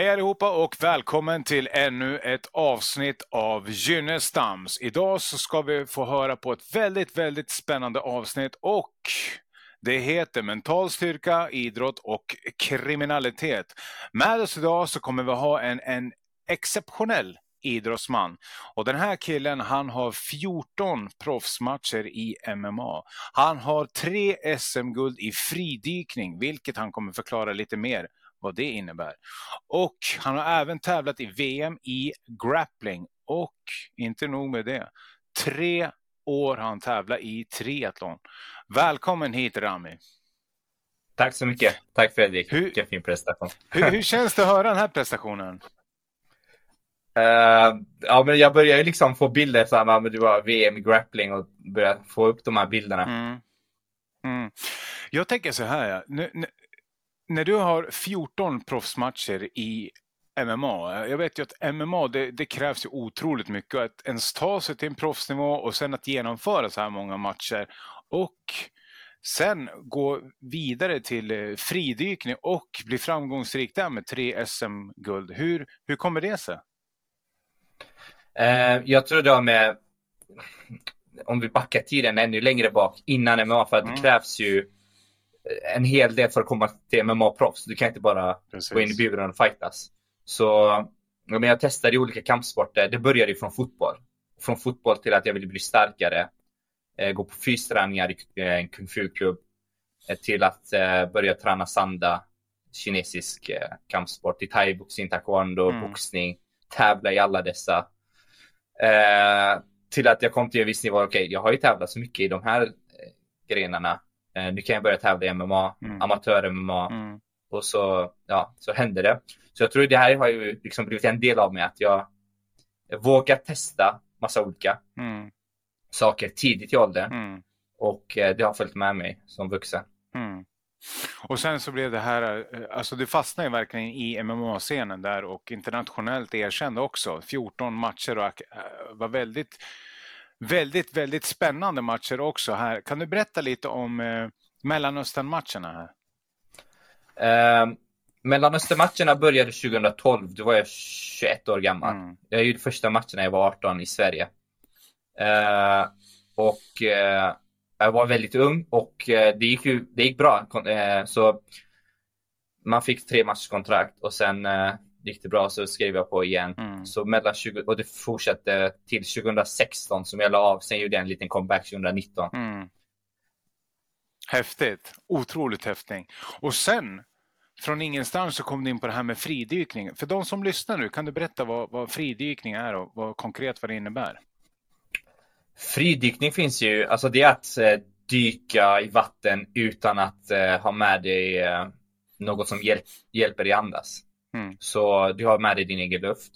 Hej allihopa och välkommen till ännu ett avsnitt av Gynnestams. Idag så ska vi få höra på ett väldigt, väldigt spännande avsnitt och det heter Mental styrka, idrott och kriminalitet. Med oss idag så kommer vi ha en, en exceptionell idrottsman. Och den här killen han har 14 proffsmatcher i MMA. Han har tre SM-guld i fridykning, vilket han kommer förklara lite mer vad det innebär. Och han har även tävlat i VM i grappling och inte nog med det. Tre år har han tävlat i triathlon. Välkommen hit Rami. Tack så mycket. Tack Fredrik. Hur, Vilken fin prestation. Hur, hur, känns det att höra den här prestationen? Uh, ja, men jag börjar ju liksom få bilder så här, men du var VM i grappling och börjar få upp de här bilderna. Mm. Mm. Jag tänker så här, nu, nu, när du har 14 proffsmatcher i MMA, jag vet ju att MMA det, det, krävs ju otroligt mycket att ens ta sig till en proffsnivå och sen att genomföra så här många matcher och sen gå vidare till eh, fridykning och bli framgångsrik där med tre SM-guld. Hur, hur kommer det sig? Eh, jag tror det har med, om vi backar tiden ännu längre bak innan MMA, för att mm. det krävs ju en hel del för att komma till MMA-proffs. Du kan inte bara Precis. gå in i buren och fightas. Så men jag testade olika kampsporter. Det började ju från fotboll. Från fotboll till att jag ville bli starkare. Eh, gå på fysträningar i en kung fu-klubb. Eh, till att eh, börja träna sanda, kinesisk kampsport, i thaiboxning, taekwondo, mm. boxning. Tävla i alla dessa. till att jag kom till en viss nivå, okej, okay, jag har ju tävlat så mycket i de här grenarna Eh, nu kan jag börja tävla i MMA, mm. amatör-MMA. Mm. Och så, ja, så hände det. Så jag tror det här har ju liksom blivit en del av mig, att jag vågar testa massa olika mm. saker tidigt i åldern. Mm. Och eh, det har följt med mig som vuxen. Mm. Och sen så blev det här, eh, alltså det fastnade ju verkligen i MMA-scenen där och internationellt erkänd också. 14 matcher och var väldigt väldigt, väldigt spännande matcher också här. Kan du berätta lite om eh, Mellanöstern-matcherna här? Eh, Mellanöstern-matcherna började 2012. Då var jag 21 år gammal. Mm. Jag gjorde första matchen när jag var 18 i Sverige. Eh, och eh, jag var väldigt ung och eh, det, gick ju, det gick bra. Eh, så man fick tre matchers kontrakt och sen det bra så skrev jag på igen. Mm. Så mellan 20, och det fortsatte till 2016 som jag la av. Sen gjorde jag en liten comeback 2019. Mm. Häftigt, otroligt häftigt. Och sen från ingenstans så kom du in på det här med fridykning. För de som lyssnar nu, kan du berätta vad, vad fridykning är och vad konkret vad det innebär? Fridykning finns ju, alltså det är att eh, dyka i vatten utan att eh, ha med dig eh, något som hjälp, hjälper dig andas. Mm. Så du har med dig din egen luft.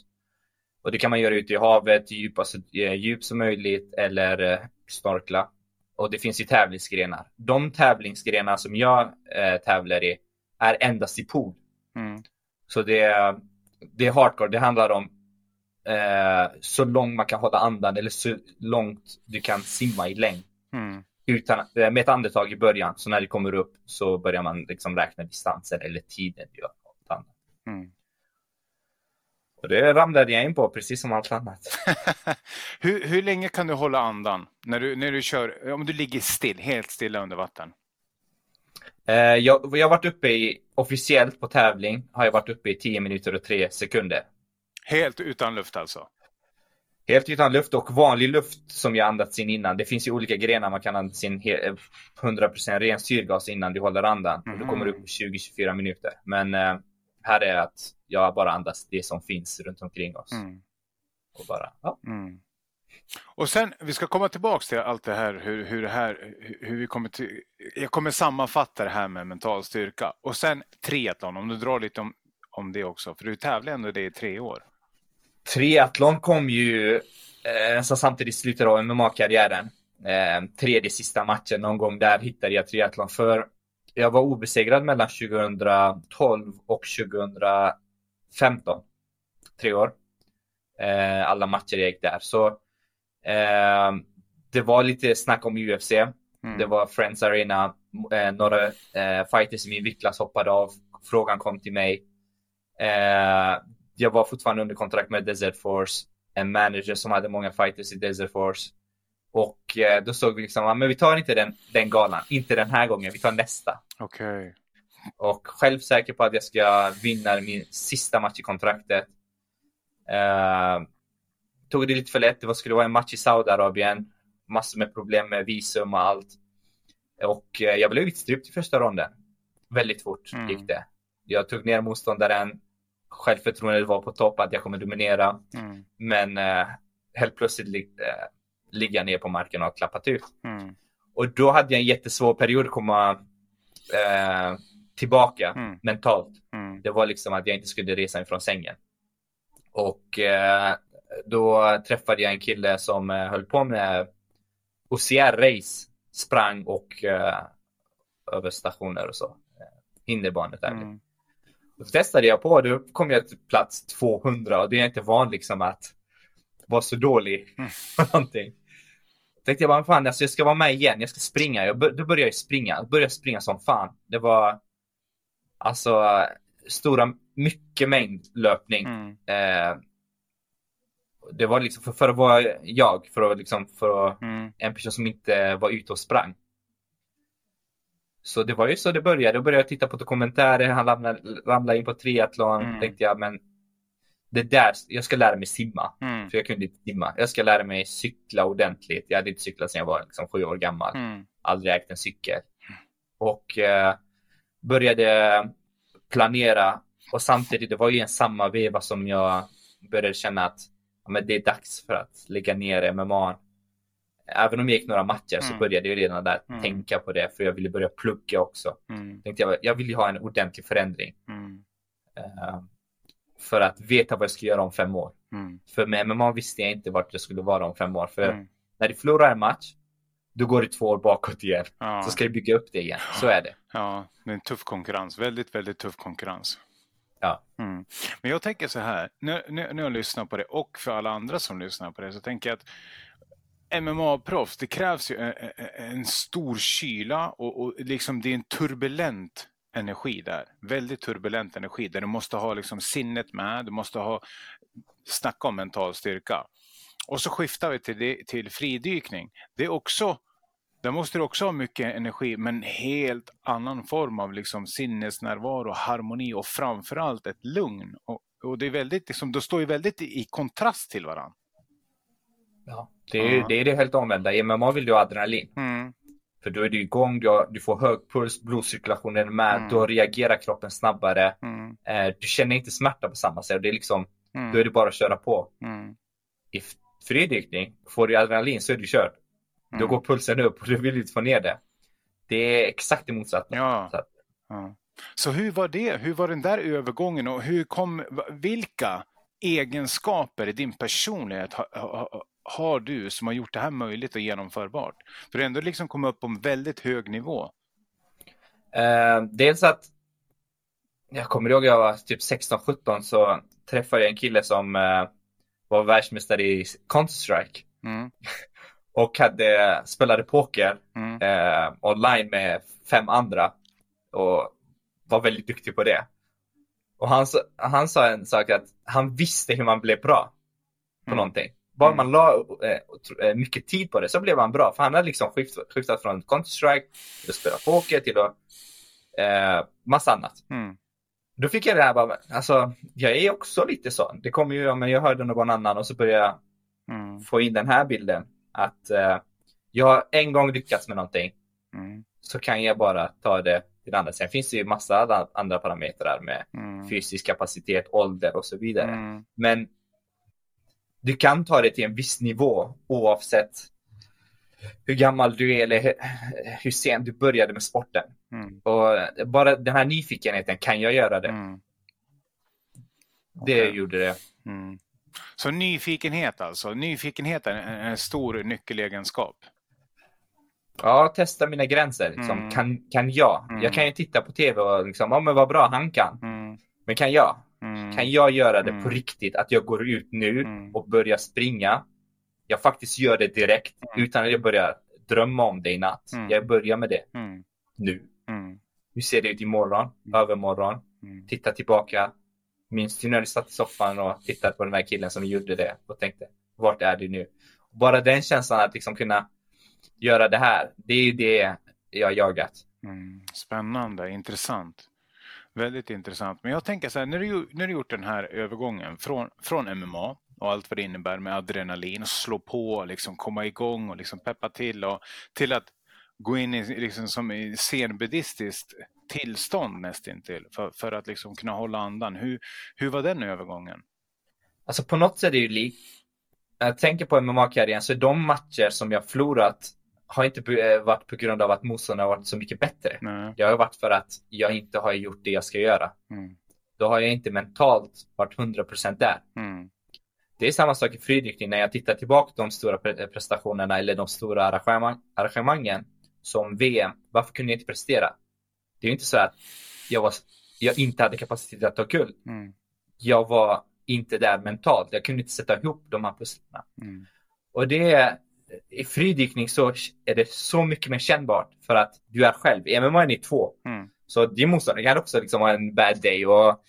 Och det kan man göra ute i havet, djup, alltså, eh, djup som möjligt eller eh, snorkla. Och det finns ju tävlingsgrenar. De tävlingsgrenar som jag eh, tävlar i är endast i pool. Mm. Så det, det är hardcore. Det handlar om eh, så långt man kan hålla andan eller så långt du kan simma i längd. Mm. Utan, eh, med ett andetag i början. Så när det kommer upp så börjar man liksom räkna distansen eller tiden du har Mm. Och det ramlade jag in på, precis som allt annat. hur, hur länge kan du hålla andan när du, när du kör, om du ligger still, helt stilla under vatten? Uh, jag, jag har varit uppe i, officiellt på tävling, har jag varit uppe i 10 minuter och 3 sekunder. Helt utan luft alltså? Helt utan luft och vanlig luft som jag andats in innan. Det finns ju olika grenar man kan andas in 100% ren syrgas innan du håller andan. Mm. Du kommer upp på 20-24 minuter. Men uh, här är att jag bara andas det som finns runt omkring oss. Mm. Och bara, ja. Mm. Och sen, vi ska komma tillbaka till allt det här, hur, hur det här, hur vi kommer till, jag kommer sammanfatta det här med mental styrka. Och sen triathlon, om du drar lite om, om det också, för du tävlade ändå det i tre år. Triathlon kom ju eh, samtidigt i slutet av MMA-karriären. Eh, tredje sista matchen någon gång där hittade jag triathlon för jag var obesegrad mellan 2012 och 2015. Tre år. Eh, alla matcher jag gick där. Så eh, det var lite snack om UFC. Mm. Det var Friends Arena. Eh, några eh, fighters i min viktklass hoppade av. Frågan kom till mig. Eh, jag var fortfarande under kontrakt med Desert Force, en manager som hade många fighters i Desert Force. Och eh, då såg vi liksom, men vi tar inte den, den galan, inte den här gången, vi tar nästa. Okej. Okay. Och självsäker på att jag ska vinna min sista match i kontraktet. Eh, tog det lite för lätt, det skulle vara en match i Saudiarabien. Massor med problem med visum och allt. Och eh, jag blev utstrypt i första ronden. Väldigt fort mm. gick det. Jag tog ner motståndaren. Självförtroendet var på topp att jag kommer dominera. Mm. Men eh, helt plötsligt li eh, ligga ner på marken och klappat ut. Mm. Och då hade jag en jättesvår period att komma eh, tillbaka mm. mentalt. Mm. Det var liksom att jag inte skulle resa mig från sängen. Och eh, då träffade jag en kille som eh, höll på med OCR-race, sprang och eh, över stationer och så. Eh, Hinderbanetävling. Mm. Då testade jag på, då kom jag till plats 200 och det är inte vanligt liksom att vara så dålig mm. på någonting. Tänkte jag bara, fan alltså jag ska vara med igen, jag ska springa. Jag, då började jag springa, då började jag springa som fan. Det var alltså stora, mycket mängd löpning. Mm. Eh, det var liksom för, för att vara jag, för att liksom för att, mm. en person som inte var ute och sprang. Så det var ju så det började. Då började jag titta på dokumentärer, han ramlade, ramlade in på triathlon. Mm. tänkte jag, men det där, jag ska lära mig simma. Mm. För jag kunde inte simma. Jag ska lära mig cykla ordentligt. Jag hade inte cyklat sedan jag var liksom, sju år gammal. Mm. Aldrig ägt en cykel. Och eh, började planera. Och samtidigt, det var ju en samma veva som jag började känna att ja, men det är dags för att lägga ner MMA. Även om jag gick några matcher mm. så började jag redan där mm. tänka på det för jag ville börja plugga också. Mm. Tänkte jag, jag vill ju ha en ordentlig förändring. Uh, för att veta vad jag ska göra om fem år. Mm. För med MMA visste jag inte vart jag skulle vara om fem år. För mm. när du förlorar en match, då går det två år bakåt igen. Ja. Så ska du bygga upp det igen. Så är det. Ja, det är en tuff konkurrens. Väldigt, väldigt tuff konkurrens. Ja. Mm. Men jag tänker så här, när, när, jag lyssnar på det och för alla andra som lyssnar på det så tänker jag att MMA-proffs, det krävs ju en, en stor kyla och, och, liksom det är en turbulent energi där. Väldigt turbulent energi där du måste ha liksom sinnet med, du måste ha snacka om mental styrka. Och så skiftar vi till, till fridykning. Det är också där måste du också ha mycket energi, men helt annan form av liksom sinnesnärvaro, harmoni och framförallt ett lugn. Och, och det är väldigt, liksom, de står ju väldigt i, i kontrast till varandra. Ja, det är, mm. det är det helt omvända. I MMA vill du ha adrenalin. Mm. För då är du igång, du, du får hög puls, blodcirkulationen är med, mm. då reagerar kroppen snabbare. Mm. Eh, du känner inte smärta på samma sätt. Det är liksom, mm. Då är det bara att köra på. Mm. I fridykning, får du adrenalin så är du körd. Mm. Då går pulsen upp och du vill inte få ner det. Det är exakt det motsatta. Ja. Så, ja. så hur var det? Hur var den där övergången och hur kom, vilka egenskaper i din personlighet har, har, har du som har gjort det här möjligt och genomförbart? För du ändå liksom kom upp på en väldigt hög nivå. Uh, dels att jag kommer ihåg jag var typ 16-17 så träffade jag en kille som uh, var världsmästare i Counter-Strike. Mm. och hade, spelade poker mm. eh, online med fem andra och var väldigt duktig på det. Och han, han sa en sak att han visste hur man blev bra på mm. någonting. Bara mm. man la eh, eh, mycket tid på det så blev han bra. För han hade liksom skiftat, skiftat från Counter-Strike till att spela poker till att eh, massa annat. Mm. Då fick jag det här bara, alltså jag är också lite sån. Det kommer ju, men jag hörde någon annan och så började jag mm. få in den här bilden att eh, jag har en gång lyckats med någonting mm. så kan jag bara ta det till andra. Sen finns det ju massa andra parametrar med mm. fysisk kapacitet, ålder och så vidare. Mm. Men du kan ta det till en viss nivå oavsett hur gammal du är eller hur, sent du började med sporten. Mm. Och bara den här nyfikenheten, kan jag göra det? Mm. Det okay. gjorde det. Mm. Så nyfikenhet alltså. Nyfikenhet är en stor nyckelegenskap. Ja, testa mina gränser. Liksom. Mm. Kan, kan jag? Mm. Jag kan ju titta på tv och liksom, ja men vad bra han kan. Mm. Men kan jag? Mm. Kan jag göra det på mm. riktigt? Att jag går ut nu mm. och börjar springa. Jag faktiskt gör det direkt utan att jag börjar drömma om det i natt. Jag börjar med det nu. Hur ser det ut imorgon? Övermorgon? Titta tillbaka minns du när du satt i soffan och tittade på den här killen som gjorde det och tänkte, vart är du nu? Bara den känslan att liksom kunna göra det här, det är ju det jag jagat. Mm, spännande, intressant. Väldigt intressant. Men jag tänker så här, när du, när du gjort den här övergången från, från MMA och allt vad det innebär med adrenalin, och slå på, liksom komma igång och liksom peppa till och till att gå in i liksom som i zenbuddhistiskt tillstånd nästintill för, för att liksom kunna hålla andan. Hur, hur var den övergången? Alltså på något sätt är det ju likt. Jag tänker på MMA-karriären så de matcher som jag förlorat har inte eh, varit på grund av att motståndarna har varit så mycket bättre. Nej. Det har varit för att jag inte har gjort det jag ska göra. Mm. Då har jag inte mentalt varit 100% där. Mm. Det är samma sak i fridykning när jag tittar tillbaka på de stora prestationerna eller de stora arrangemang, arrangemangen som VM. Varför kunde jag inte prestera? Det är ju inte så att jag, var, jag inte hade kapacitet att ta guld. Mm. Jag var inte där mentalt. Jag kunde inte sätta ihop de här pusslen. Mm. Och det i fridykning så är det så mycket mer kännbart för att du är själv. I MMA är ni två. Mm. Så din motståndare kan också liksom ha en bad day och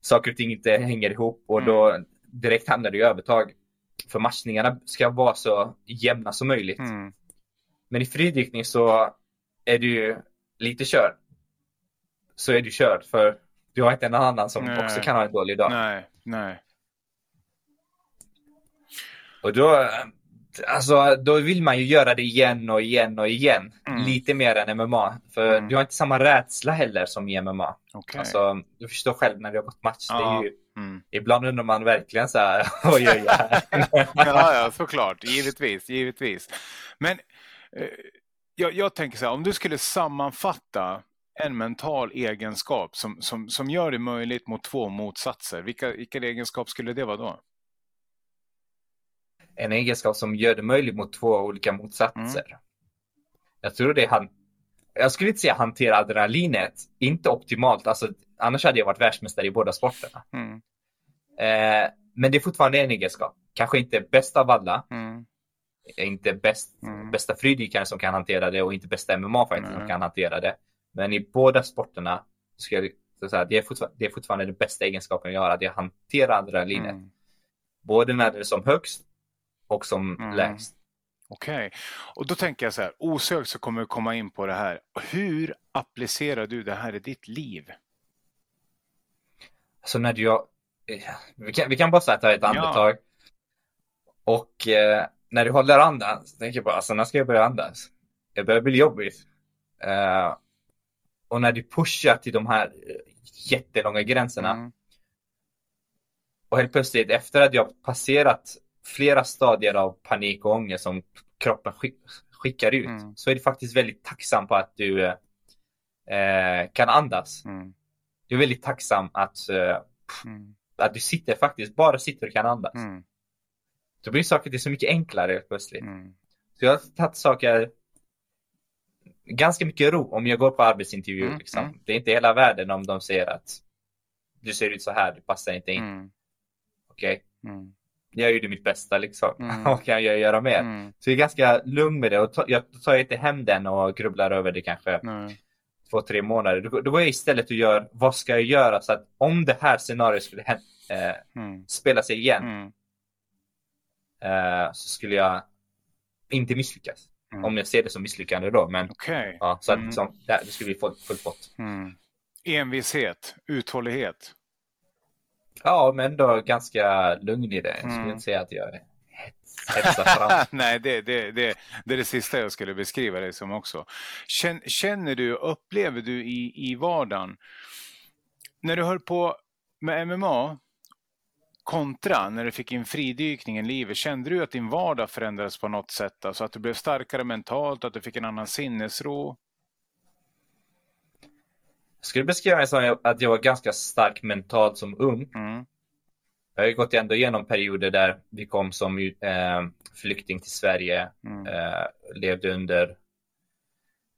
saker och ting inte hänger ihop och då mm. direkt hamnar du i övertag. För matchningarna ska vara så jämna som möjligt. Mm. Men i fridykning så är du lite körd. Så är du körd för du har inte en annan som nej. också kan ha en dålig dag. Nej, nej. Och då, alltså, då vill man ju göra det igen och igen och igen. Mm. Lite mer än MMA. För mm. du har inte samma rädsla heller som i MMA. Okay. Alltså, du förstår själv när du har gått match. Ja. Det är ju, mm. Ibland undrar man verkligen så här, oj, oj, oj. ja, ja, såklart. Givetvis, givetvis. Men eh, jag, jag tänker så här, om du skulle sammanfatta en mental egenskap som, som, som gör det möjligt mot två motsatser, vilka, vilka egenskap skulle det vara då? En egenskap som gör det möjligt mot två olika motsatser. Mm. Jag tror det är han. Jag skulle inte säga hantera adrenalinet, inte optimalt, alltså, annars hade jag varit världsmästare i båda sporterna. Mm. Eh, men det är fortfarande en egenskap. Kanske inte bäst av alla, mm inte bäst, mm. bästa fridykaren som kan hantera det och inte bästa MMA-fightern som kan hantera det. Men i båda sporterna ska jag säga det, är fortfarande, det är fortfarande den bästa egenskapen jag har, att jag hanterar adrenalinet. Mm. Både när det är som högst och som mm. lägst. Okej, okay. och då tänker jag så här, osökt så kommer vi komma in på det här. Hur applicerar du det här i ditt liv? Alltså när jag, vi kan, vi kan bara säga ta ett andetag. Ja. Och eh, när du håller andan så tänker jag bara, alltså när ska jag börja andas? Det börjar bli jobbigt. Uh, och när du pushar till de här eh, jättelånga gränserna. Mm. Och helt plötsligt efter att jag passerat flera stadier av panik och ångest som kroppen skick, skickar ut mm. så är du faktiskt väldigt tacksam på att du eh, kan andas. Mm. Du är väldigt tacksam att, eh, att du sitter faktiskt, bara sitter och kan andas. Mm. Då blir saker till så mycket enklare helt plötsligt. Mm. Så jag har tagit saker ganska mycket ro om jag går på arbetsintervju. Mm. Liksom. Mm. Det är inte hela världen om de säger att du ser ut så här, du passar inte in. Mm. Okej, okay. Mm. jag gjorde mitt bästa liksom. Mm. Vad kan jag göra mer? Mm. Så jag är ganska lugn med det och jag tar inte hem den och grubblar över det kanske två, tre månader. Då, då går jag istället och gör, vad ska jag göra så att om det här scenariot skulle äh, spela sig igen eh, så skulle jag inte misslyckas. Mm. Om jag ser det som misslyckande då. Men okay. ja, så att mm. liksom, det, det skulle bli full, full pott. Mm. Envishet, uthållighet. Ja, men ändå ganska lugn i det. Jag skulle mm. inte säga att jag är. Nej, det, det, det, det är det sista jag skulle beskriva dig som också. Känner du, upplever du i, i vardagen, när du höll på med MMA, kontra när du fick in fridykningen i livet, kände du att din vardag förändrades på något sätt? Alltså att du blev starkare mentalt, att du fick en annan sinnesro? Jag skulle beskriva mig som att jag var ganska stark mentalt som ung. Mm. Jag har ju gått ändå igenom perioder där vi kom som eh, flykting till Sverige, mm. eh, levde under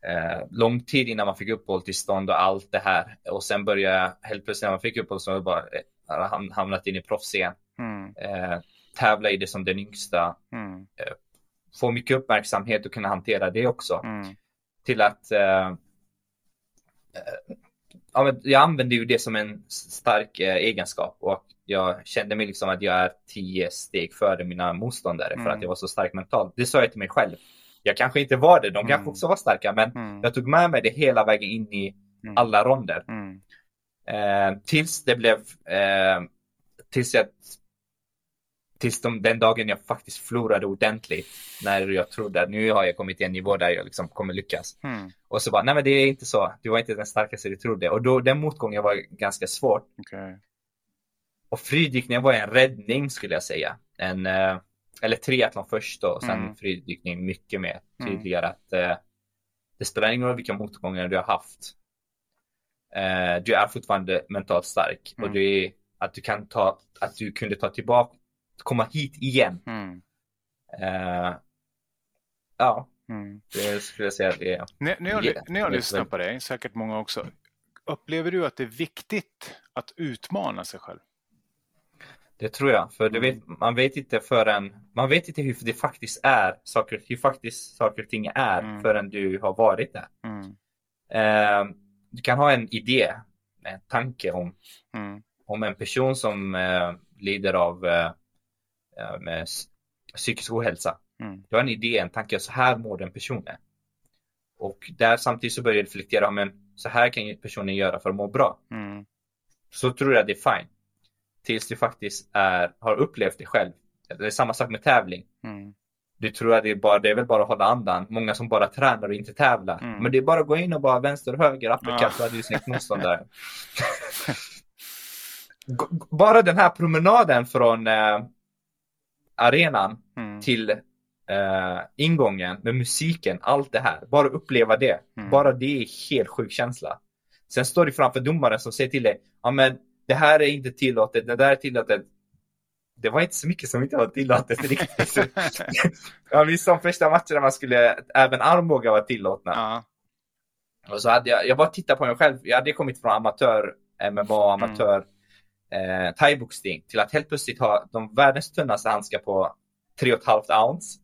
eh, lång tid innan man fick uppehållstillstånd och allt det här. Och sen började helt plötsligt när man fick uppehållstillstånd bara han hamnat in i proffscen. Mm. Eh, tävla i det som den yngsta. Mm. Eh, få mycket uppmärksamhet och kunna hantera det också. Mm. Till att eh, jag använde ju det som en stark eh, egenskap och jag kände mig liksom att jag är tio steg före mina motståndare mm. för att mm. jag var så stark mentalt. Det sa jag till mig själv. Jag kanske inte var det, de mm. kanske också var starka, men mm. jag tog med mig det hela vägen in i mm. alla ronder. Mm. Eh, tills det blev, eh, tills jag tills de, den dagen jag faktiskt förlorade ordentligt. När jag trodde att nu har jag kommit till en nivå där jag liksom kommer lyckas. Mm. Och så bara, nej men det är inte så. Du var inte den starkaste du trodde. Och då, den motgången var ganska svår. Okay. Och fridykningen var en räddning skulle jag säga. En, eh, eller triathlon först och sen mm. fridykning mycket mer mm. tydligare. Mm. att eh, Det spelar ingen roll vilka motgångar du har haft. Eh, du är fortfarande mentalt stark. Och mm. det är att du kan ta, att du kunde ta tillbaka komma hit igen. Mm. Uh, ja, mm. det skulle jag säga det är. När, när jag, när jag lyssnar på dig, säkert många också, upplever du att det är viktigt att utmana sig själv? Det tror jag, för mm. vet, man vet inte förrän, man vet inte hur det faktiskt är, saker, hur faktiskt saker och ting är mm. förrän du har varit där. Mm. Uh, du kan ha en idé, en tanke om, mm. om en person som uh, lider av uh, Eh, med psykisk ohälsa. Mm. Du har en idé, en tanke, så här mår den personen. Och där samtidigt så börjar jag reflektera, men så här kan personen göra för att må bra. Mm. Så tror jag det är fine. Tills du faktiskt är, har upplevt det själv. Det är samma sak med tävling. Mm. Du tror att det är, bara, det är väl bara att hålla andan. Många som bara tränar och inte tävlar. Mm. Men det är bara att gå in och bara vänster och höger, uppercut, ja. du snyggt motståndare. bara den här promenaden från eh, arenan mm. till uh, ingången med musiken, allt det här. Bara uppleva det. Mm. Bara det är helt sjuk känsla. Sen står du framför domaren som säger till dig, ja men det här är inte tillåtet, det där är tillåtet. Det var inte så mycket som inte var tillåtet riktigt. jag minns de första matcherna man skulle, även armbågar var tillåtna. Ja. Och så hade jag, jag bara tittat på mig själv, jag hade kommit från amatör MMA, amatör mm eh, thaiboxning till att helt plötsligt ha de världens tunnaste handskar på 3,5 ounce.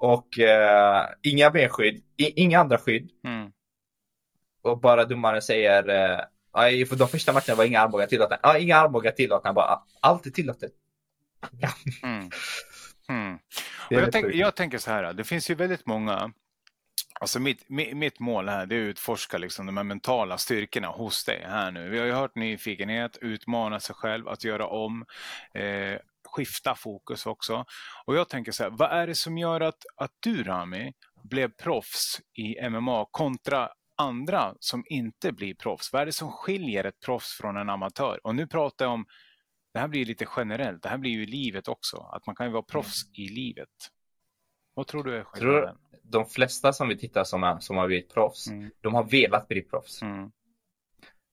Och eh, inga benskydd, i, inga andra skydd. Mm. Och bara domaren säger, eh, för de första matcherna var inga armbågar tillåtna. Ja, inga armbågar tillåtna, bara allt är tillåtet. Ja. Mm. Mm. Jag, tänk, jag, tänker så här, det finns ju väldigt många Alltså mitt, mitt mål här det är att utforska liksom de här mentala styrkorna hos dig här nu. Vi har ju hört nyfikenhet, utmana sig själv, att göra om, eh, skifta fokus också. Och jag tänker så här, vad är det som gör att, att du Rami blev proffs i MMA kontra andra som inte blir proffs? Vad är det som skiljer ett proffs från en amatör? Och nu pratar jag om, det här blir lite generellt, det här blir ju livet också, att man kan ju vara proffs mm. i livet. Vad tror du är skillnaden? De flesta som vi tittar som, är, som har blivit proffs, mm. de har velat bli proffs. Mm.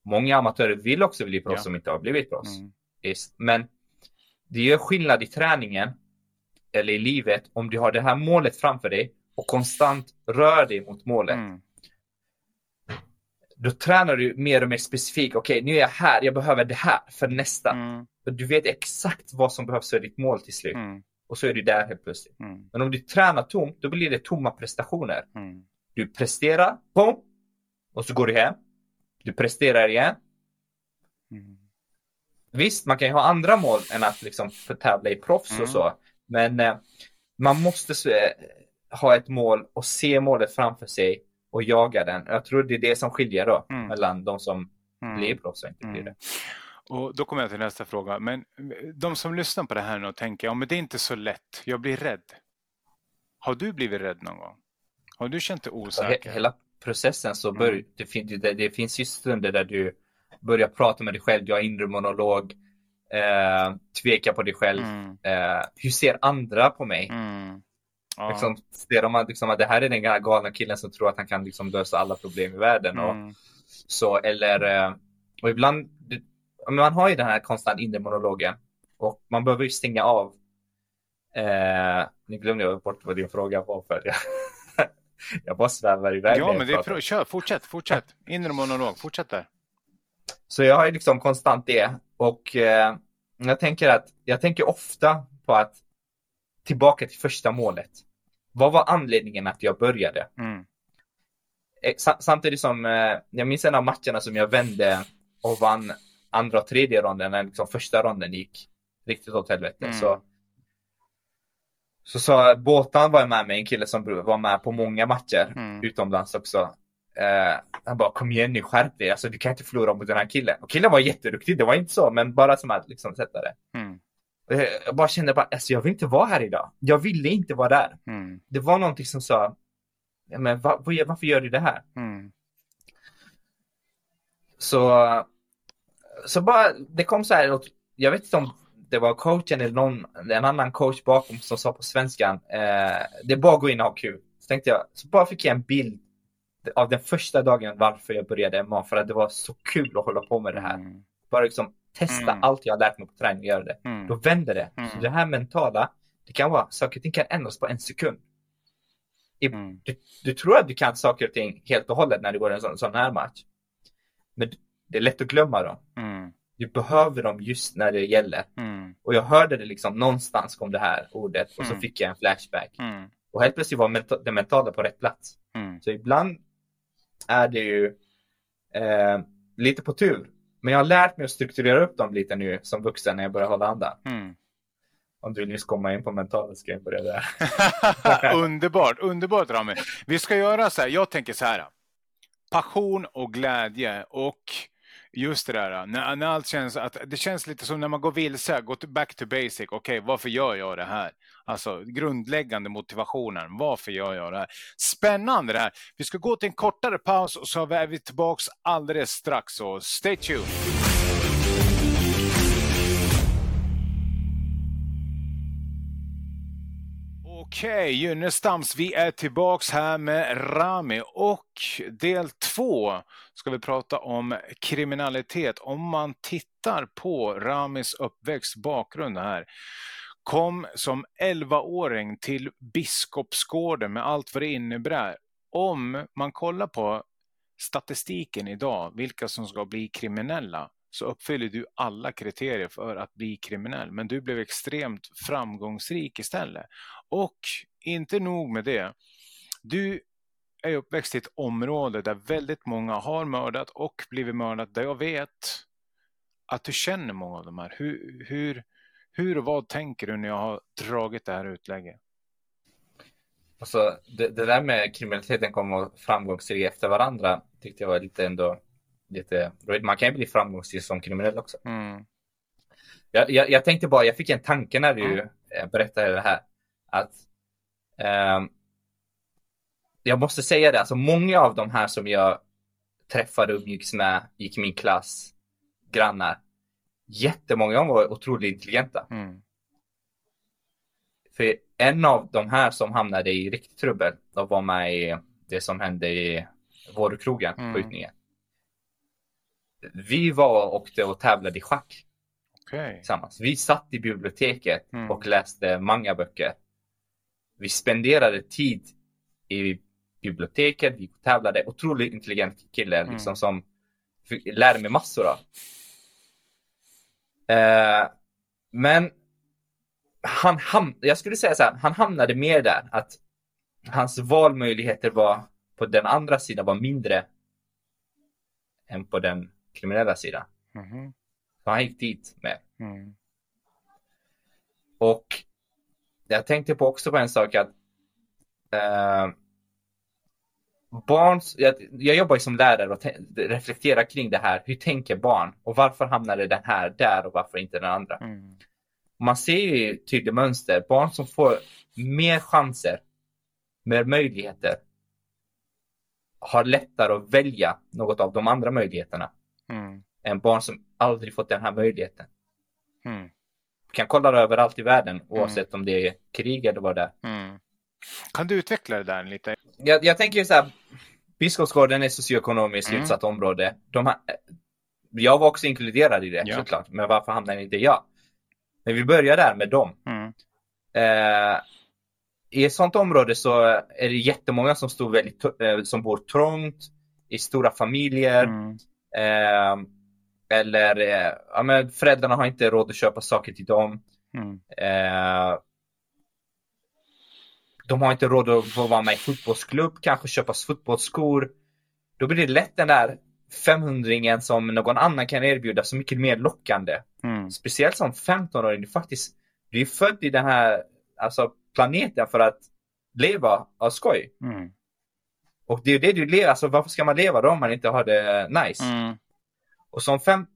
Många amatörer vill också bli proffs ja. som inte har blivit proffs. Mm. Men det gör skillnad i träningen eller i livet om du har det här målet framför dig och konstant rör dig mot målet. Mm. Då tränar du mer och mer specifikt. Okej, okay, nu är jag här. Jag behöver det här för nästa. Mm. Du vet exakt vad som behövs för ditt mål till slut. Och så är du där helt plötsligt. Mm. Men om du tränar tomt, då blir det tomma prestationer. Mm. Du presterar, boom, och så går du hem. Du presterar igen. Mm. Visst, man kan ju ha andra mål än att liksom tävla i proffs och mm. så. Men eh, man måste eh, ha ett mål och se målet framför sig och jaga den. Jag tror det är det som skiljer då mm. mellan de som mm. blir proffs och inte blir det. Och då kommer jag till nästa fråga. Men de som lyssnar på det här nu och tänker, ja men det är inte så lätt, jag blir rädd. Har du blivit rädd någon gång? Har du känt dig osäker? Hela processen så bör, mm. det, finns, det, det finns ju stunder där du börjar prata med dig själv, du har inre monolog, eh, tveka på dig själv. Mm. Eh, hur ser andra på mig? Mm. Ja. Liksom, ser de liksom, att det här är den galna killen som tror att han kan liksom, lösa alla problem i världen? Och, mm. så, eller, eh, och ibland man har ju den här konstant inre monologen och man behöver ju stänga av. Eh, nu glömde jag bort vad din fråga var för jag, jag bara svävar iväg. Ja, men det är, kör, fortsätt, fortsätt. Inre monolog, fortsätt där. Så jag har ju liksom konstant det och eh, jag tänker att jag tänker ofta på att tillbaka till första målet. Vad var anledningen att jag började? Mm. eh, samtidigt som eh, jag minns en av matcherna som jag vände och vann andra och tredje ronden när liksom första ronden gick riktigt åt helvete. Mm. Så, så sa Båtan var med mig, en kille som var med på många matcher mm. utomlands också. Uh, han bara kom igen nu, skärp dig, alltså du kan inte förlora mot den här killen. Och killen var jätteduktig, det var inte så, men bara som att liksom sätta det. Mm. Uh, jag bara kände bara, alltså jag vill inte vara här idag. Jag ville inte vara där. Mm. Det var någonting som sa, men va, varför gör du det här? Mm. Så, så bara, det kom så här, jag vet inte om det var coachen eller någon, en annan coach bakom som sa på svenskan, eh, det är bara att gå in och ha kul. Så tänkte jag, så bara fick jag en bild av den första dagen varför jag började MMA, för att det var så kul att hålla på med det här. Mm. Bara liksom testa mm. allt jag har lärt mig på träning och göra det. Mm. Då vänder det. Så mm. det här mentala, det kan vara, saker och ting kan ändras på en sekund. Mm. Du, du, tror att du kan saker och ting helt och hållet när du går en sån, sån här match. Men det är lätt att glömma dem. Mm. Du behöver dem just när det gäller. Mm. Och jag hörde det liksom någonstans kom det här ordet och så mm. fick jag en flashback. Mm. Och helt plötsligt var menta det mentala på rätt plats. Mm. Så ibland är det ju eh, lite på tur. Men jag har lärt mig att strukturera upp dem lite nu som vuxen när jag börjar hålla andan. Om du nyss komma in på mentala ska jag börja där. underbart, underbart Rami. Vi ska göra så här, jag tänker så här. Passion och glädje och just det där, när, när allt känns att det känns lite som när man går vilse, gå back to basic. Okej, okay, varför gör jag det här? Alltså grundläggande motivationen. Varför gör jag det här? Spännande det här. Vi ska gå till en kortare paus och så är vi tillbaks alldeles strax. Så stay tuned. Okej, Gynnestams, vi är tillbaks här med Rami och del två ska vi prata om kriminalitet. Om man tittar på Ramis uppväxt bakgrund här. Kom som 11-åring till Biskopsgården med allt vad det innebär. Om man kollar på statistiken idag, vilka som ska bli kriminella, så uppfyller du alla kriterier för att bli kriminell. Men du blev extremt framgångsrik istället. Och inte nog med det. Du är uppväxt i ett område där väldigt många har mördat och blivit mördat. Där jag vet att du känner många av de här. Hur, hur, hur och vad tänker du när jag har dragit det här utlägget? Alltså, det, det där med kriminaliteten kommer framgångsrik efter varandra tyckte jag var lite ändå lite, man kan ju bli framgångsrik som kriminell också. Mm. Jag, jag, jag, tänkte bara, jag fick en tanke när du mm. berättade det här. Att eh, jag måste säga det, alltså många av de här som jag träffade och umgicks med, gick i min klass, grannar, jättemånga av dem var otroligt intelligenta. Mm. För en av de här som hamnade i riktigt trubbel, de var med i det som hände i Vårkrogen, mm. skjutningen vi var och åkte och tävlade i schack. Okay. Tillsammans. Vi satt i biblioteket mm. och läste många böcker. Vi spenderade tid i biblioteket, vi tävlade. Otroligt intelligent kille mm. liksom, som lärde mig massor av. Uh, men han ham jag skulle säga så här, han hamnade mer där att hans valmöjligheter var på den andra sidan var mindre än på den kriminella sidan. Mm. Så han gick dit med. Mm. Och jag tänkte på också på en sak att uh, barns, jag, jag jobbar ju som lärare och reflekterar kring det här. Hur tänker barn och varför hamnade den här där och varför inte den andra? Mm. Man ser ju tydliga mönster. Barn som får mer chanser, mer möjligheter har lättare att välja något av de andra möjligheterna. Mm. En barn som aldrig fått den här möjligheten. Mm. Kan kolla överallt i världen oavsett mm. om det är krig eller vad det är. Mm. Kan du utveckla det där lite? Jag, jag tänker så här. Biskopsgården är socioekonomiskt mm. utsatt område. De har, jag var också inkluderad i det ja. såklart. Men varför hamnade inte jag? Men vi börjar där med dem. Mm. Eh, I ett sånt område så är det jättemånga som, stod väldigt, eh, som bor trångt, i stora familjer. Mm. Eh, eller eh, ja, men föräldrarna har inte råd att köpa saker till dem. Mm. Eh, de har inte råd att få vara med i fotbollsklubb, kanske köpa fotbollsskor. då blir det lätt den där 500 som någon annan kan erbjuda så mycket mer lockande. Mm. Speciellt som 15-åring, du faktiskt, du är född i den här alltså, planeten för att leva av skoj. Mm. Och det är det du lever, alltså varför ska man leva då om man inte har det nice? Mm. Och som fem,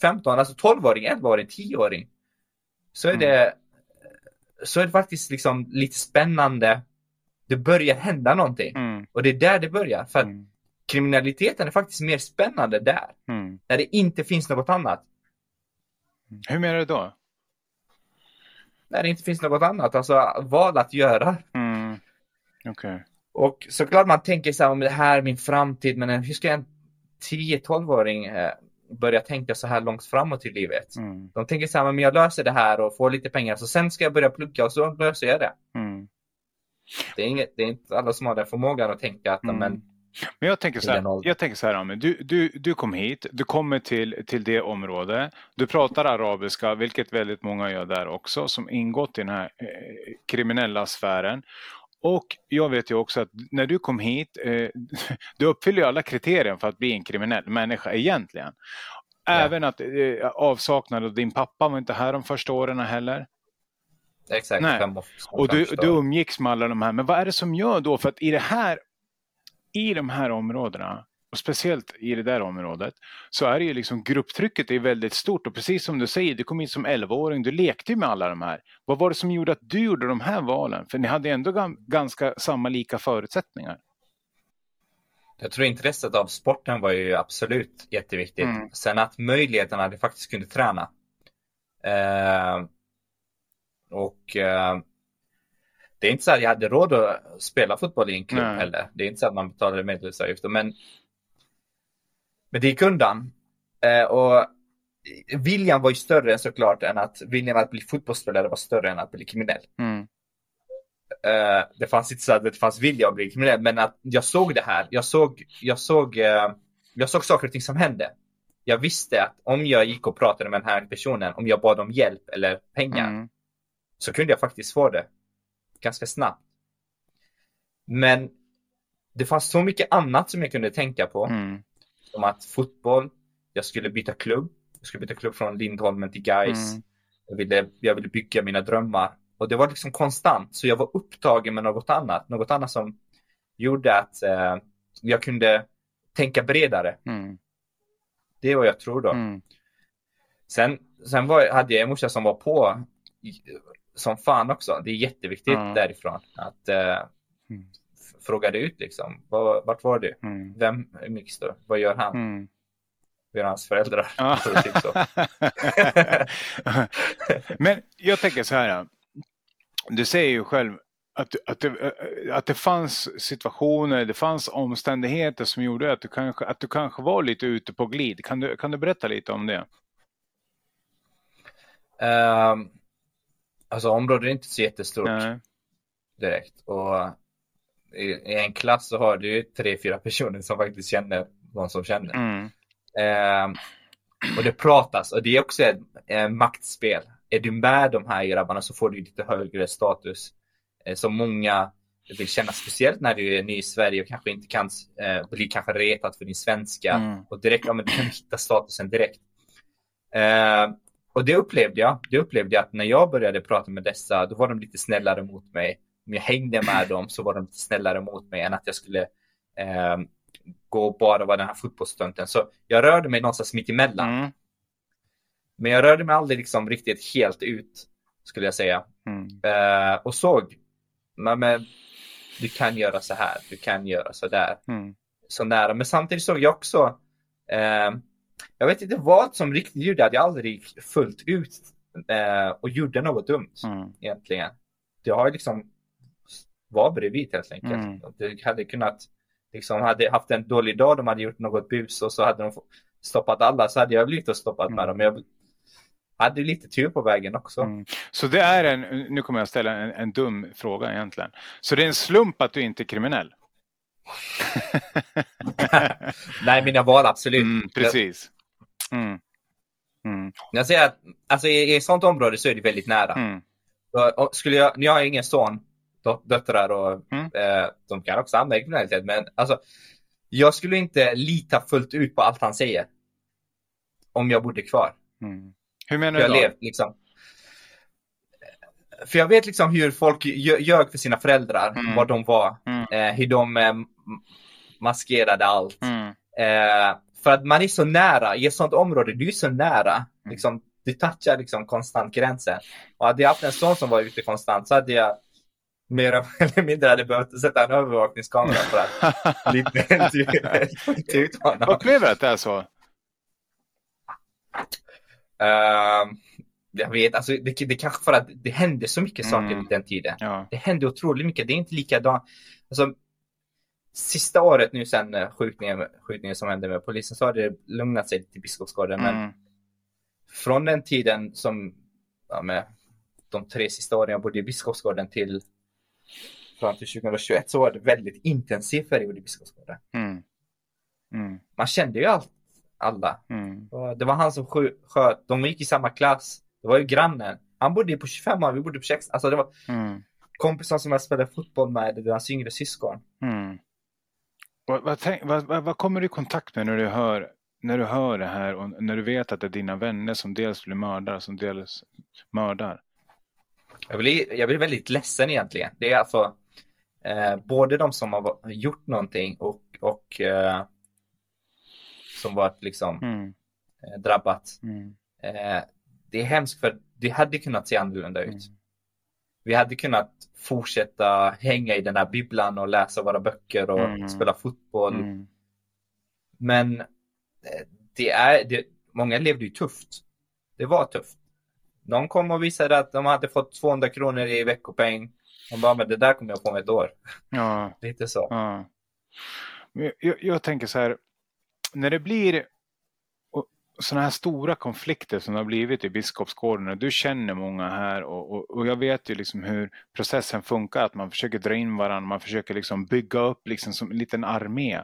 15, alltså 12-åring, 11-åring, 10-åring så är mm. det så är det faktiskt liksom lite spännande. Det börjar hända någonting mm. och det är där det börjar. För att mm. kriminaliteten är faktiskt mer spännande där. Mm. När det inte finns något annat. Hur menar du då? När det inte finns något annat, alltså val att göra. Mm. Okay. Och såklart man tänker så här, om det här är min framtid, men hur ska en 10-12-åring eh, börja tänka så här långt framåt i livet? Mm. De tänker så här, men jag löser det här och får lite pengar, så sen ska jag börja plugga och så löser jag det. Mm. Det, är inget, det är inte alla som har den förmågan att tänka att, mm. men men jag tänker så här, jag tänker så här Amin. Du, du, du kom hit, du kommer till, till det område, du pratar arabiska, vilket väldigt många gör där också, som ingått i den här eh, kriminella sfären. Och jag vet ju också att när du kom hit, eh, du uppfyller ju alla kriterier för att bli en kriminell människa egentligen. Även ja. att eh, avsaknad av din pappa var inte här de första åren heller. Exakt. Nej. och du, du umgicks med alla de här. Men vad är det som gör då? För att i det här, i de här områdena och speciellt i det där området, så är det ju liksom grupptrycket är väldigt stort och precis som du säger, du kom in som 11-åring, du lekte med alla de här. Vad var det som gjorde att du gjorde de här valen? För ni hade ändå ganska samma lika förutsättningar. Jag tror intresset av sporten var ju absolut jätteviktigt. Mm. Sen att möjligheterna att faktiskt kunde träna. Eh, och eh, det är inte så att jag hade råd att spela fotboll i en klubb heller. Det är inte så att man betalade medlemsavgifter. Men men det gick undan. Eh, och viljan var ju större såklart än att viljan att bli fotbollsspelare var större än att bli kriminell. Mm. Eh, det fanns inte så att det fanns vilja att bli kriminell, men att jag såg det här. Jag såg, jag såg, eh, jag såg saker och ting som hände. Jag visste att om jag gick och pratade med den här personen, om jag bad om hjälp eller pengar, mm. så kunde jag faktiskt få det ganska snabbt. Men det fanns så mycket annat som jag kunde tänka på. Mm som att fotboll, jag skulle byta klubb. Jag skulle byta klubb från Lindholmen till Gais. Mm. Jag, ville, jag ville bygga mina drömmar. Och det var liksom konstant, så jag var upptagen med något annat. Något annat som gjorde att eh, jag kunde tänka bredare. Mm. Det är vad jag tror då. Mm. Sen, sen var, hade jag en morsa som var på som fan också. Det är jätteviktigt mm. därifrån. Att eh, mm frågade ut liksom. Var, vart var du? Mm. Vem är Mixter? Vad gör han? Mm. Vad gör hans föräldrar? Ja. typ så. Men jag tänker så här. Du säger ju själv att, att, det, att det fanns situationer, det fanns omständigheter som gjorde att du kanske, att du kanske var lite ute på glid. Kan du, kan du berätta lite om det? Uh, alltså området är inte så jättestort Nej. direkt. Och i, en klass så har du tre, fyra personer som faktiskt känner någon som känner. Mm. Eh, och det pratas och det är också ett eh, maktspel. Är du med de här grabbarna så får du lite högre status. Eh, som många vill känna, speciellt när du är ny i Sverige och kanske inte kan eh, bli kanske retad för din svenska. Mm. Och direkt, ja men du kan hitta statusen direkt. Eh, och det upplevde jag. Det upplevde jag att när jag började prata med dessa, då var de lite snällare mot mig om jag hängde med dem så var de lite snällare mot mig än att jag skulle eh, gå och bara vara den här fotbollsstunten. Så jag rörde mig någonstans mitt emellan. Mm. Men jag rörde mig aldrig liksom riktigt helt ut, skulle jag säga. Mm. Eh, och såg, men, men, du kan göra så här, du kan göra så där. Mm. Så nära. Men samtidigt såg jag också, eh, jag vet inte vad som riktigt gjorde att jag aldrig gick fullt ut eh, och gjorde något dumt mm. egentligen. Det har liksom var bredvid helt enkelt. Mm. Det hade kunnat, liksom hade haft en dålig dag, de hade gjort något bus och så hade de stoppat alla så hade jag blivit stoppat mm. med dem. Jag hade lite tur på vägen också. Mm. Så det är en, nu kommer jag ställa en, en dum fråga egentligen. Så det är en slump att du inte är kriminell? Nej, mina val absolut. Mm, precis. Mm. Mm. Jag säger att alltså, i, i ett sånt område så är det väldigt nära. Mm. skulle jag, nu har jag ingen son, döttrar och mm. eh, de kan också hamna i kriminalitet. Men alltså, jag skulle inte lita fullt ut på allt han säger. Om jag bodde kvar. Mm. Hur menar du jag då? Liksom. För jag vet liksom hur folk ljög för sina föräldrar, mm. vad de var, mm. eh, hur de eh, maskerade allt. Mm. Eh, för att man är så nära, i ett sånt område, du är så nära. Mm. Liksom, du touchar liksom konstant gränsen. Och hade jag haft en sån som var ute konstant så hade jag mer eller mindre hade behövt sätta en övervakningskamera för att lite ut honom. Upplever du att det är så? Uh, jag vet, alltså det, det kanske för att det hände så mycket saker mm. den tiden. Ja. Det hände otroligt mycket. Det är inte likadant. Alltså, sista året nu sen eh, skjutningen, skjutningen som hände med polisen så har det lugnat sig till Biskopsgården. Mm. Men från den tiden som, ja, med de tre sista åren jag bodde i Biskopsgården till fram till 2021 så var det väldigt intensiv period i Biskopsgården. Mm. Mm. Man kände ju allt, alla. Mm. Det var han som sköt, de gick i samma klass. Det var ju grannen. Han bodde på 25 år, vi bodde på 6. Alltså det var mm. kompisar som jag spelade fotboll med, det var hans yngre syskon. Mm. Vad, vad, tänk, vad, vad, kommer du i kontakt med när du hör när du hör det här och när du vet att det är dina vänner som dels blir mördare som dels mördar? Jag blir, jag blir väldigt ledsen egentligen. Det är alltså eh, både de som har gjort någonting och, och eh, som varit liksom mm. eh, drabbat. Mm. Eh, det är hemskt för det hade kunnat se annorlunda ut. Mm. Vi hade kunnat fortsätta hänga i den här bibblan och läsa våra böcker och mm. spela fotboll. Mm. Men eh, det är, det, många levde ju tufft. Det var tufft. De kom och visade att de hade fått 200 kronor i veckopeng. De bara, men det där kommer jag få om ett år. Ja. Lite så. Ja. Jag, jag, tänker så här, när det blir sådana här stora konflikter som det har blivit i Biskopsgården. Du känner många här och, och, och, jag vet ju liksom hur processen funkar. Att man försöker dra in varandra, man försöker liksom bygga upp liksom som en liten armé.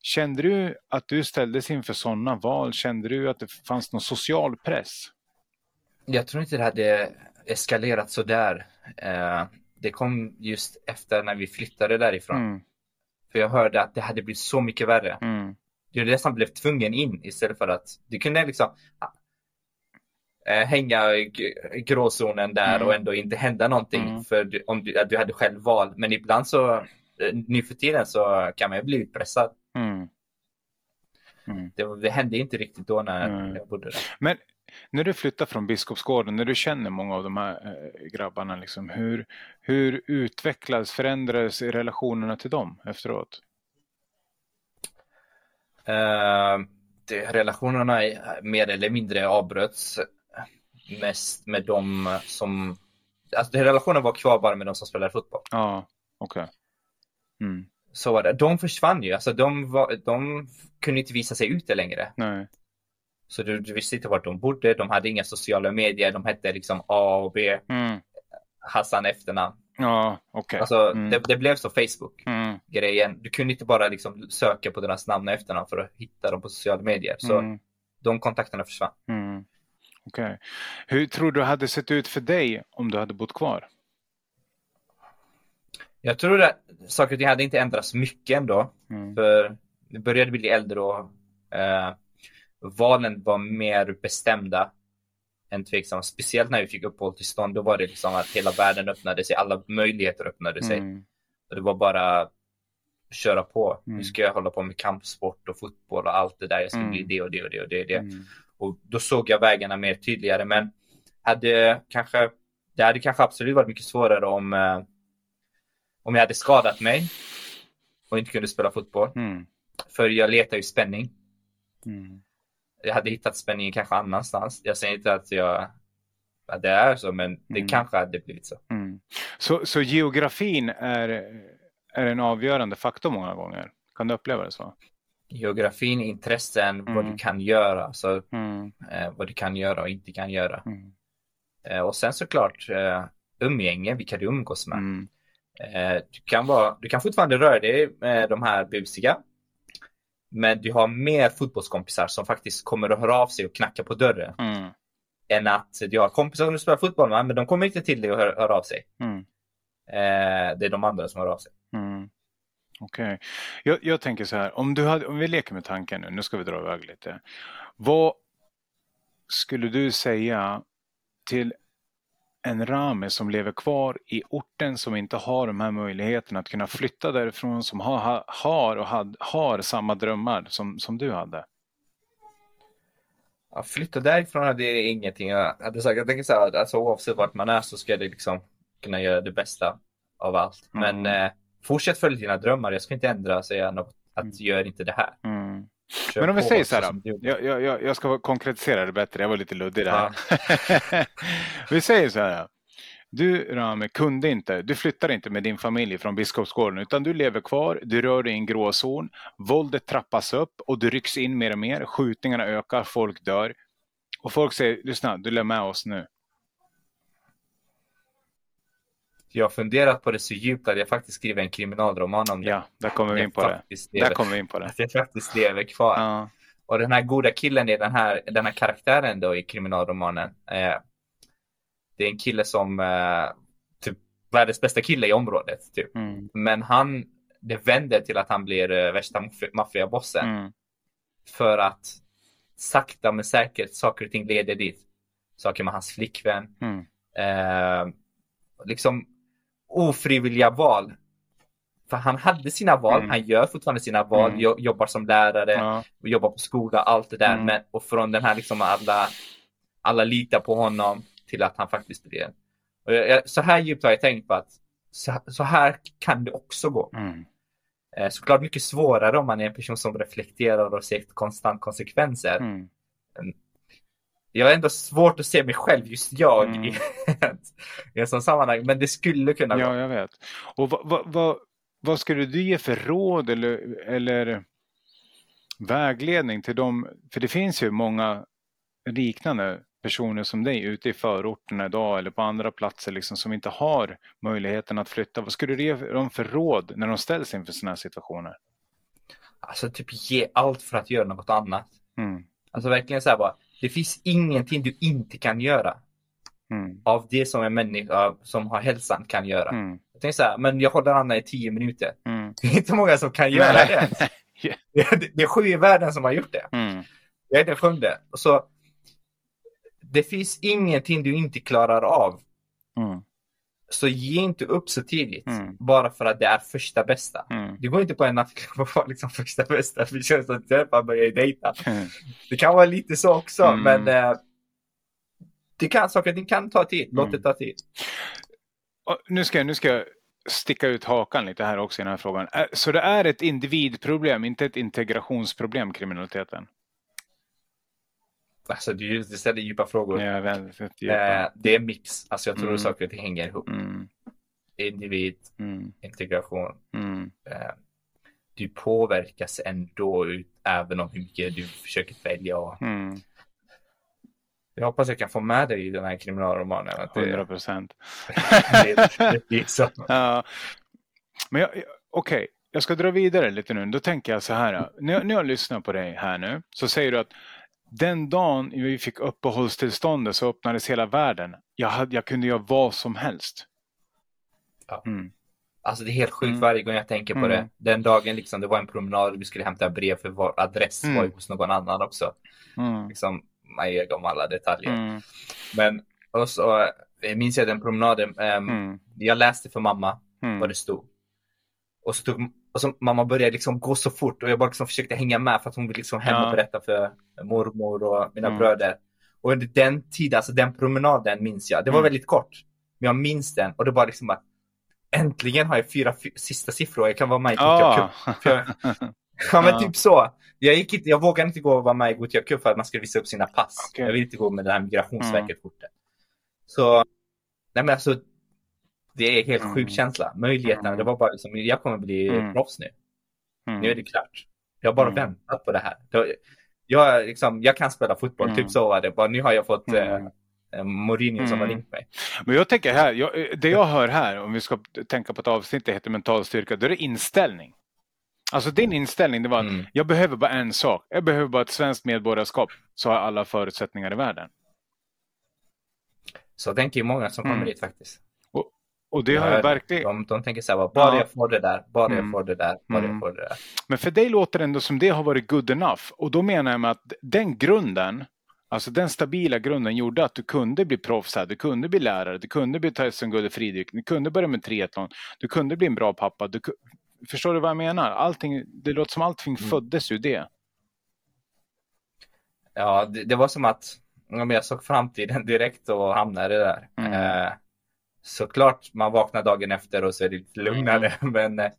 Kände du att du ställdes inför sådana val? Kände du att det fanns någon social press? Jag tror inte det hade eskalerat så där. Eh, det kom just efter när vi flyttade därifrån. Mm. För jag hörde att det hade blivit så mycket värre. Mm. Du nästan blev tvungen in istället för att du kunde liksom äh, hänga i gråzonen där mm. och ändå inte hända någonting mm. för du, om du, du hade själv val. Men ibland så, äh, nu för tiden så kan man ju bli utpressad. Mm. mm. Det, det, hände inte riktigt då när mm. jag bodde där. Men när du flyttar från Biskopsgården, när du känner många av de här äh, grabbarna, liksom, hur, hur utvecklades, förändrades relationerna till dem efteråt? Uh, det, relationerna mer eller mindre avbröts mest med de som... Alltså relationen var kvar bara med de som spelade fotboll. Ja, okej. Okay. Mm. Så var det. De försvann ju. Alltså de, var, de kunde inte visa sig ute längre. Nej. Så du, du visste inte vart de bodde. De hade inga sociala medier. De hette liksom A och B. Mm. Hassan efternamn. Ja, okej. Okay. Alltså, mm. det, det, blev så Facebook-grejen. Mm. Du kunde inte bara liksom söka på deras namn och efternamn för att hitta dem på sociala medier. Så mm. de kontakterna försvann. Mm. Okej. Okay. Hur tror du det hade sett ut för dig om du hade bott kvar? Jag tror att saker och ting hade inte ändrats mycket ändå. Mm. För vi började bli äldre och eh, valen var mer bestämda än tveksamma. Speciellt när vi fick uppehållstillstånd. Då var det liksom att hela världen öppnade sig. Alla möjligheter öppnade sig. Mm. Och det var bara köra på. Mm. Nu ska jag hålla på med kampsport och fotboll och allt det där. Jag ska mm. bli det och det och det och det. Och, det. Mm. och då såg jag vägarna mer tydligare. Men hade kanske, det hade kanske absolut varit mycket svårare om, eh, om jag hade skadat mig och inte kunde spela fotboll. Mm. För jag letar ju spänning. Mm jag hade hittat spänningen kanske annanstans. Jag säger inte att jag att det är så, men det mm. kanske hade blivit så. Mm. så. Så geografin är, är en avgörande faktor många gånger? Kan du uppleva det så? Geografin, intressen, mm. vad du kan göra, alltså, mm. eh, vad du kan göra och inte kan göra. Mm. Eh, och sen såklart eh, umgänge, vilka du umgås med. Mm. Eh, du, kan vara, du kan fortfarande röra dig med de här busiga, men du har mer fotbollskompisar som faktiskt kommer att höra av sig och knacka på dörren. Mm. Än att du har kompisar som du spelar fotboll med, men de kommer inte till dig och hör, hör av sig. Mm. Eh, det är de andra som hör av sig. Mm. Okej. Okay. Jag, jag, tänker så här, om, du hade, om vi leker med tanken nu, nu ska vi dra iväg lite. Vad skulle du säga till en Rame som lever kvar i orten som inte har de här möjligheterna att kunna flytta därifrån, som har, har och had, har samma drömmar som, som du hade? Ja, flytta därifrån det är ingenting jag hade sagt. Jag tänker så här, alltså, oavsett vart man är så ska det liksom kunna göra det bästa av allt. Mm. Men eh, fortsätt följa dina drömmar. Jag ska inte ändra och säga något, att mm. gör inte det här. Mm. Men om vi säger så här då. Jag, jag, jag, ska konkretisera det bättre. Jag var lite luddig där. Ja. vi säger så här. Du Rame kunde inte, du flyttar inte med din familj från Biskopsgården utan du lever kvar, du rör dig i en gråzon, våldet trappas upp och du rycks in mer och mer, skjutningarna ökar, folk dör. Och folk säger, lyssna, du lär med oss nu. Jag har funderat på det så djupt att jag faktiskt skriver en kriminalroman om det. Ja, där kommer vi in på det. Lever, där kommer vi in på det. Att jag faktiskt lever kvar. Ja. Och den här goda killen i den här, den här karaktären då i kriminalromanen. Eh, det är en kille som eh, typ världens bästa kille i området. Typ. Mm. Men han, det vänder till att han blir eh, värsta maffiabossen. Mm. För att sakta men säkert saker och ting leder dit. Saker med hans flickvän. Mm. Eh, liksom ofrivilliga val. För han hade sina val, mm. han gör fortfarande sina val, mm. jobbar som lärare, ja. jobbar på skola, allt det där. Mm. Men, och från den här liksom alla, alla litar på honom till att han faktiskt blir jag, Så här djupt har jag tänkt på att så, så här kan det också gå. Mm. Eh, såklart mycket svårare om man är en person som reflekterar och ser konstant konsekvenser. Mm. Jag har ändå svårt att se mig själv, just jag, mm. i, i en sån sammanhang. Men det skulle kunna vara. Ja, jag vet. Och vad, vad, vad, vad skulle du ge för råd eller, eller vägledning till dem? För det finns ju många liknande personer som dig ute i förorterna idag eller på andra platser liksom, som inte har möjligheten att flytta. Vad skulle du ge dem för råd när de ställs inför sådana här situationer? Alltså typ ge allt för att göra något annat. Mm. Alltså verkligen så här bara, det finns ingenting du inte kan göra. Mm. Av det som en människa som har hälsan kan göra. Mm. Jag tänker så här, men jag håller andan i tio minuter. Mm. Det är inte många som kan göra det ens. yeah. det, är sju i världen som har gjort det. Mm. Jag är den sjunde. Så det finns ingenting du inte klarar av. Mm. Så ge inte upp så tidigt. Mm. Bara för att det är första bästa. Mm. Det går inte på en nattklubb och vara liksom första bästa. Det känns att bara börjar dejta. Mm. Det kan vara lite så också. Mm. Men eh, det kan, saker det kan ta tid. Låt det mm. ta tid. Och nu, ska, nu ska jag sticka ut hakan lite här också i den här frågan. Så det är ett individproblem, inte ett integrationsproblem, kriminaliteten? Alltså du, du ställer djupa frågor. Ja, väldigt djupa. Eh, det är mix. Alltså jag tror mm. saker och ting hänger ihop. Mm. Individ, mm. integration. Mm. Eh, du påverkas ändå ut, även om hur mycket du försöker välja. Och... Mm. Jag hoppas jag kan få med dig i den här kriminalromanen. Att 100 procent. ja. Men okej, okay. jag ska dra vidare lite nu. Då tänker jag så här. När när jag lyssnar på dig här nu så säger du att den dagen vi fick uppehållstillståndet så öppnades hela världen. Jag, hade, jag kunde göra vad som helst. Ja. Mm. Alltså det är helt sjukt mm. varje gång jag tänker på mm. det. Den dagen liksom, det var en promenad och vi skulle hämta brev för vår adress mm. var ju hos någon annan också. Mm. Liksom, man ger dem alla detaljer. Mm. Men och så jag minns jag den promenaden. Um, jag läste för mamma vad det stod. Och så tog och så mamma började liksom gå så fort och jag bara liksom försökte hänga med för att hon ville liksom hem och berätta för mormor och mina mm. bröder. Och under den tiden, alltså den promenaden minns jag. Det var mm. väldigt kort. Men jag minns den och det var liksom att äntligen har jag fyra sista siffror. Jag kan vara med i oh. Ja men typ så. Jag, gick inte, jag vågade inte gå och vara med i Gothia Cup för att man skulle visa upp sina pass. Okay. Jag vill inte gå med det här Migrationsverket-kortet. Mm. Så, nej men alltså det är helt mm. sjuk känsla. Möjligheterna, mm. det var bara liksom, jag kommer bli mm. proffs nu. Mm. Nu är det klart. Jag har bara mm. väntat på det här. Jag, liksom, jag kan spela fotboll, typ mm. så var det. Bara, nu har jag fått mm. eh, Mourinho som har ringt mig. Men jag tänker här, jag, det jag hör här, om vi ska tänka på ett avsnitt det heter mental styrka, då är det inställning. Alltså din inställning, det var att mm. jag behöver bara en sak. Jag behöver bara ett svenskt medborgarskap så har jag alla förutsättningar i världen. Så tänker ju många som kommer dit faktiskt. Och det har jag verkligen... De, de tänker så här, bara ja. jag får det där, bara mm. jag får det där, bara mm. jag får det där. Men för dig låter det ändå som det har varit good enough. Och då menar jag med att den grunden, alltså den stabila grunden gjorde att du kunde bli proffs här, du kunde bli lärare, du kunde bli i fridykning, du kunde börja med triathlon, du kunde bli en bra pappa. Du, förstår du vad jag menar? Allting, det låter som allting mm. föddes ur det. Ja, det, det var som att jag såg framtiden direkt och hamnade där. Mm. Eh, såklart man vaknar dagen efter och så är det lite lugnare, mm. men eh,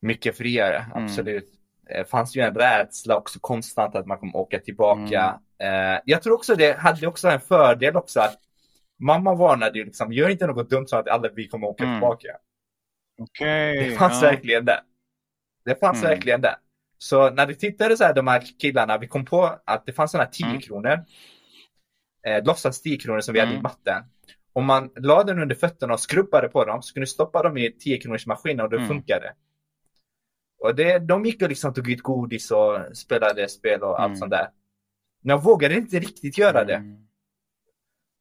mycket friare, mm. absolut. Det fanns ju en rädsla också konstant att man kommer åka tillbaka. Mm. Eh, jag tror också det hade också en fördel också att mamma varnade ju liksom, gör inte något dumt så att alla vi kommer åka mm. tillbaka. Okay, det fanns ja. verkligen det. Det fanns mm. verkligen det. Så när vi tittade så här, de här killarna, vi kom på att det fanns sådana här 10 mm. kronor. Eh, låtsas 10 kronor som vi mm. hade i mm. matten. Om man la den under fötterna och skrubbade på dem så kunde du stoppa dem i 10 kronors maskinen och det mm. funkade. Och det, de gick och liksom tog ut godis och spelade spel och allt mm. sånt där. Men jag vågade inte riktigt göra det. Mm.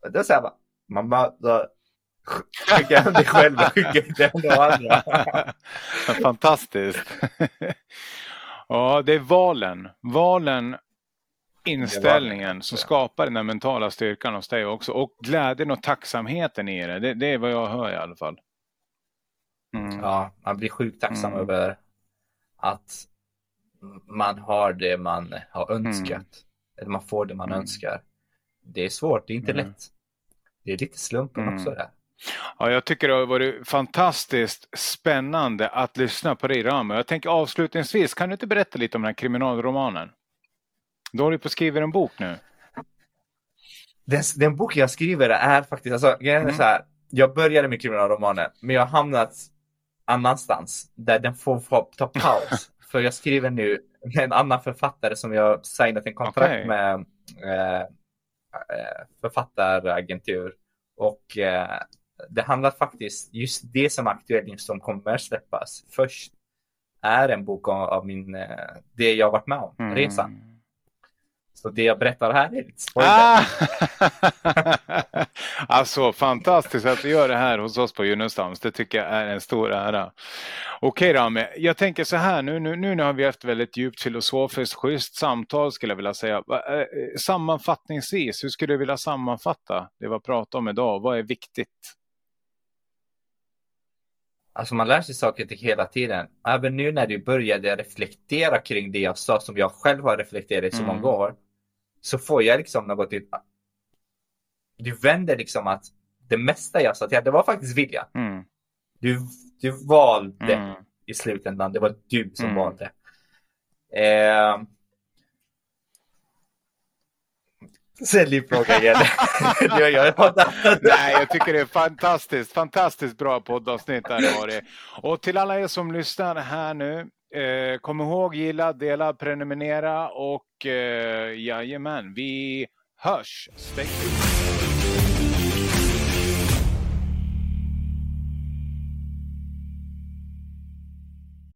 Och då sa jag bara, mamma, då, skicka hem dig själv och skicka inte hem de andra. Fantastiskt. ja, det är valen. Valen inställningen som skapar den här mentala styrkan hos dig också. Och glädjen och tacksamheten i det. Det, det är vad jag hör i alla fall. Mm. Ja, man blir sjukt tacksam mm. över att man har det man har önskat. Mm. Eller man får det man mm. önskar. Det är svårt, det är inte mm. lätt. Det är lite slumpen mm. också där. Ja, jag tycker det har varit fantastiskt spännande att lyssna på dig Rami. Jag tänker avslutningsvis, kan du inte berätta lite om den här kriminalromanen? Du håller på att skriva en bok nu. Den, den bok jag skriver är faktiskt, alltså mm. så här, jag började med kriminalromanen, men jag har hamnat annanstans där den får, får ta paus. För jag skriver nu med en annan författare som jag signat en kontrakt okay. med eh, eh, författaragentur. Och eh, det handlar faktiskt, just det som är aktuellt som kommer släppas först är en bok av, av min, eh, det jag varit med om, mm. resan. Så det jag berättar här är lite spoiler. Ah! alltså fantastiskt att du gör det här hos oss på Junestams. Det tycker jag är en stor ära. Okej Rami, jag tänker så här nu, nu, nu har vi haft väldigt djupt filosofiskt schysst samtal skulle jag vilja säga. Eh, sammanfattningsvis, hur skulle du vilja sammanfatta det vi har pratat om idag? Vad är viktigt? Alltså man lär sig saker till hela tiden. Även nu när du började reflektera kring det jag sa som jag själv har reflekterat i så mm. många år så får jag liksom något typ, du vänder liksom att det mesta jag sa till det var faktiskt vilja. Mm. Du, du valde mm. i slutändan, det var du som mm. valde. Eh, Säljfråga igen. jag, jag, Nej, jag tycker det är fantastiskt, fantastiskt bra poddavsnitt här varit. Och till alla er som lyssnar här nu, Eh, kom ihåg, gilla, dela, prenumerera och eh, jajamän, vi hörs. Stay tuned.